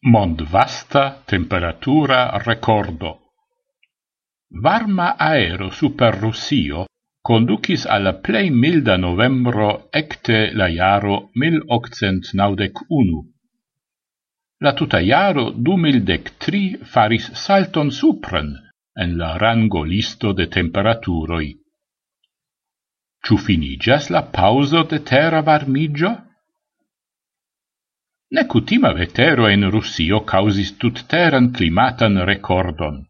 mondvasta temperatura recordo. Varma aero super Russio conducis alla plei milda novembro ecte la iaro 1891. La tuta iaro 2013 faris salton supren en la rango listo de temperaturoi. Ciu finigas la pauso de terra varmigio? Necutima vetero in Russio causis tut teran climatan recordon.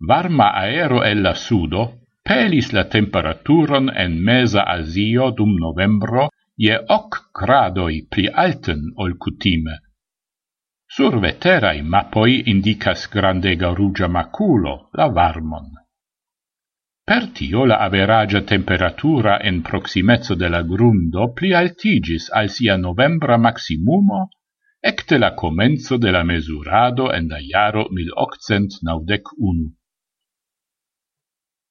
Varma aero el la sudo pelis la temperaturon en mesa Asio dum novembro je hoc gradoi pli alten ol cutime. Sur veterai mapoi indicas grandega rugia maculo la varmon. Per tio la averagia temperatura en proximezzo de la grundo pli altigis al sia novembra maximumo ecte la comenzo de la mesurado en la iaro 1891.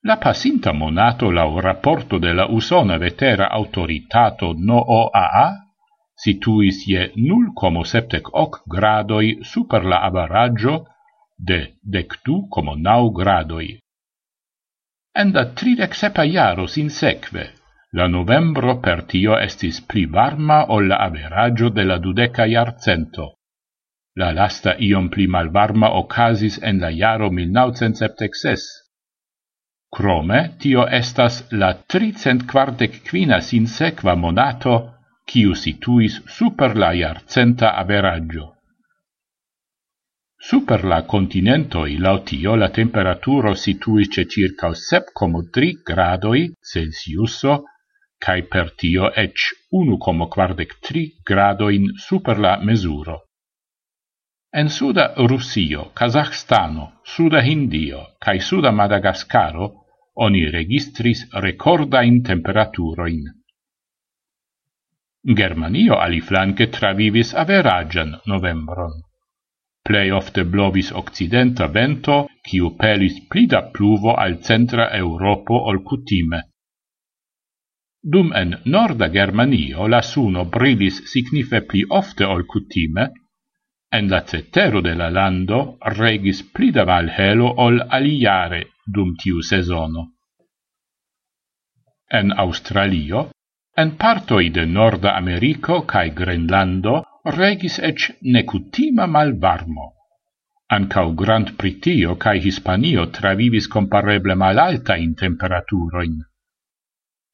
La pasinta monato la rapporto de la usona vetera autoritato NOAA situis je 0,78 gradoi super la avaraggio de dectu como nau gradoi. En la 37 iaro sin in seque, La novembro per tio estis pli varma ol la averaggio de la dudeca iarcento. La lasta iom pli malvarma ocasis en la iaro 1976. Crome, tio estas la 345 sinsequa monato, quiu situis super la iarcenta averaggio. Super la continentoi lautio la temperaturo situis ce circa 7,3 gradoi Celsiuso cae per tio ec 1,43 gradoin super la mesuro. En suda Russio, Kazahstano, suda Hindio cae suda Madagascaro oni registris recordain temperaturoin. Germanio aliflanque travivis averagian novembron. Plei ofte blovis occidenta vento, quiu pelis plida pluvo al centra Europo ol cutime Dum en norda Germanio la suno brilis signife pli ofte ol cutime, en la cetero de la lando regis pli da malhelo ol aliare dum tiu sezono. En Australio, en partoi de Norda Americo cae Grenlando regis ec necutima malvarmo. Ancau Grand Pritio cae Hispanio travivis compareble malalta in temperaturoin.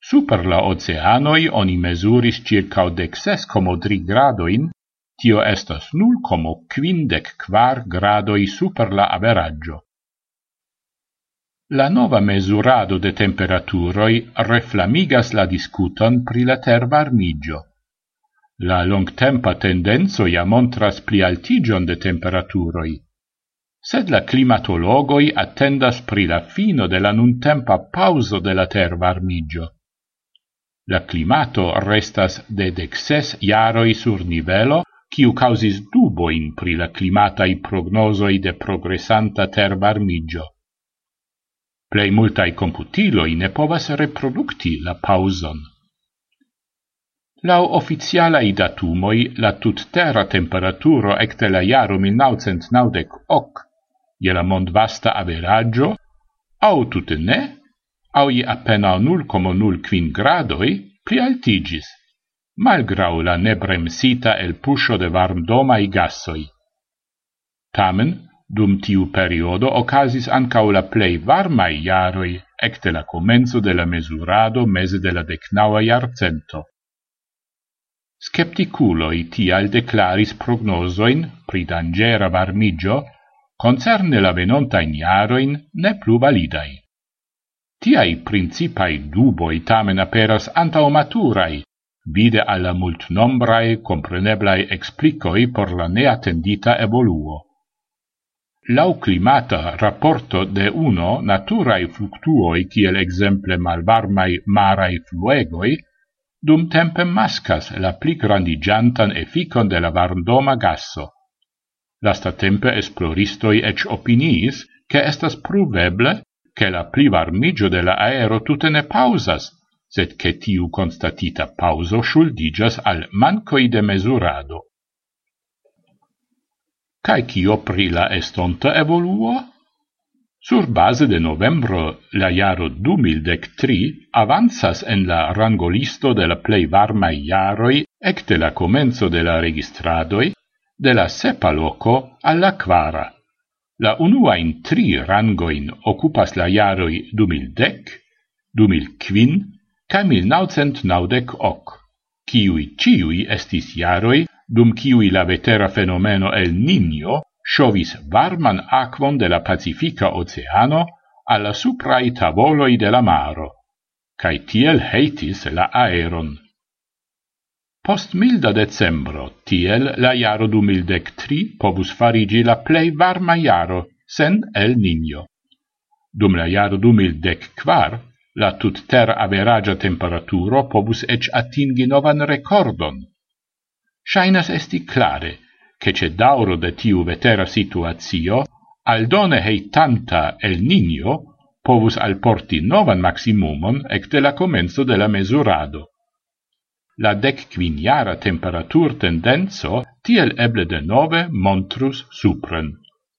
Super la oceanoi oni mesuris circa dexes como tri gradoin, tio estas nul como quindec quar gradoi super la averaggio. La nova mesurado de temperaturoi reflamigas la discuton pri la terba armigio. La longtempa tendenzo ja montras pli altigion de temperaturoi, sed la climatologoi attendas pri la fino de la nuntempa pauso de la terbarmigio. La climato restas de dexes iaroi sur nivelo, quiu causis duboin pri la climatai prognosoi de progressanta terbarmigio. Plei multai computiloi ne povas reproducti la pauson. Lau officialai datumoi, la tutterra temperaturo ecte la 1990 1998 je la mond vasta averaggio, au tute ne, au i appena 0,05 gradoi plialtigis, malgrau la nebremsita el pusho de varmdomai gassoi. Tamen, dum tiu periodo ocasis ancau la plei varmai iaroi ecte la comenzo de la mesurado mese de la decnaua iarcento. Skepticuloi tial declaris prognosoin pri dangera varmigio concerne la venontain iaroin ne plu validai. Tiai principai duboi tamen aperas antaumaturai, vide alla multnombrae compreneblai explicoi por la neatendita evoluo. Lau climata rapporto de uno naturae fluctuoi kiel exemple malvarmai marai fluegoi, dum tempe mascas la pli grandigiantan efficon de la varndoma gasso. Lasta tempe esploristoi ec opiniis, che estas pruveble che la plivarmigio de la aero tutte ne pausas, sed che tiu constatita pauso shuldigas al mancoi de mesurado. Cae cio pri la estonta evoluo? Sur base de novembro la iaro 2013 avanzas en la rangolisto de la plei varmai iaroi ecte la comenzo de la registradoi de la sepa loco alla quara. La unuain tri rangoin occupas la jaroi 2010, 2015, ca 1990, kiui ciui estis iaroi, dum ciui la vetera fenomeno el Niño shovis varman aquon de la Pacifica Oceano alla suprai tavoloi de la maro, cae tiel heitis la aeron. Post milda decembro, tiel la iaro du mildec tri povus farigi la plei varma iaro, sen el nigno. Dum la iaro du mildec quar, la tut ter averagia temperaturo pobus ec atingi novan recordon. Shainas esti clare, che ce dauro de tiu vetera situazio, aldone heitanta el nigno, povus alporti novan maximumon ec de la comenzo de la mesurado la dec quinjara temperatur tendenzo tiel eble de nove montrus supren.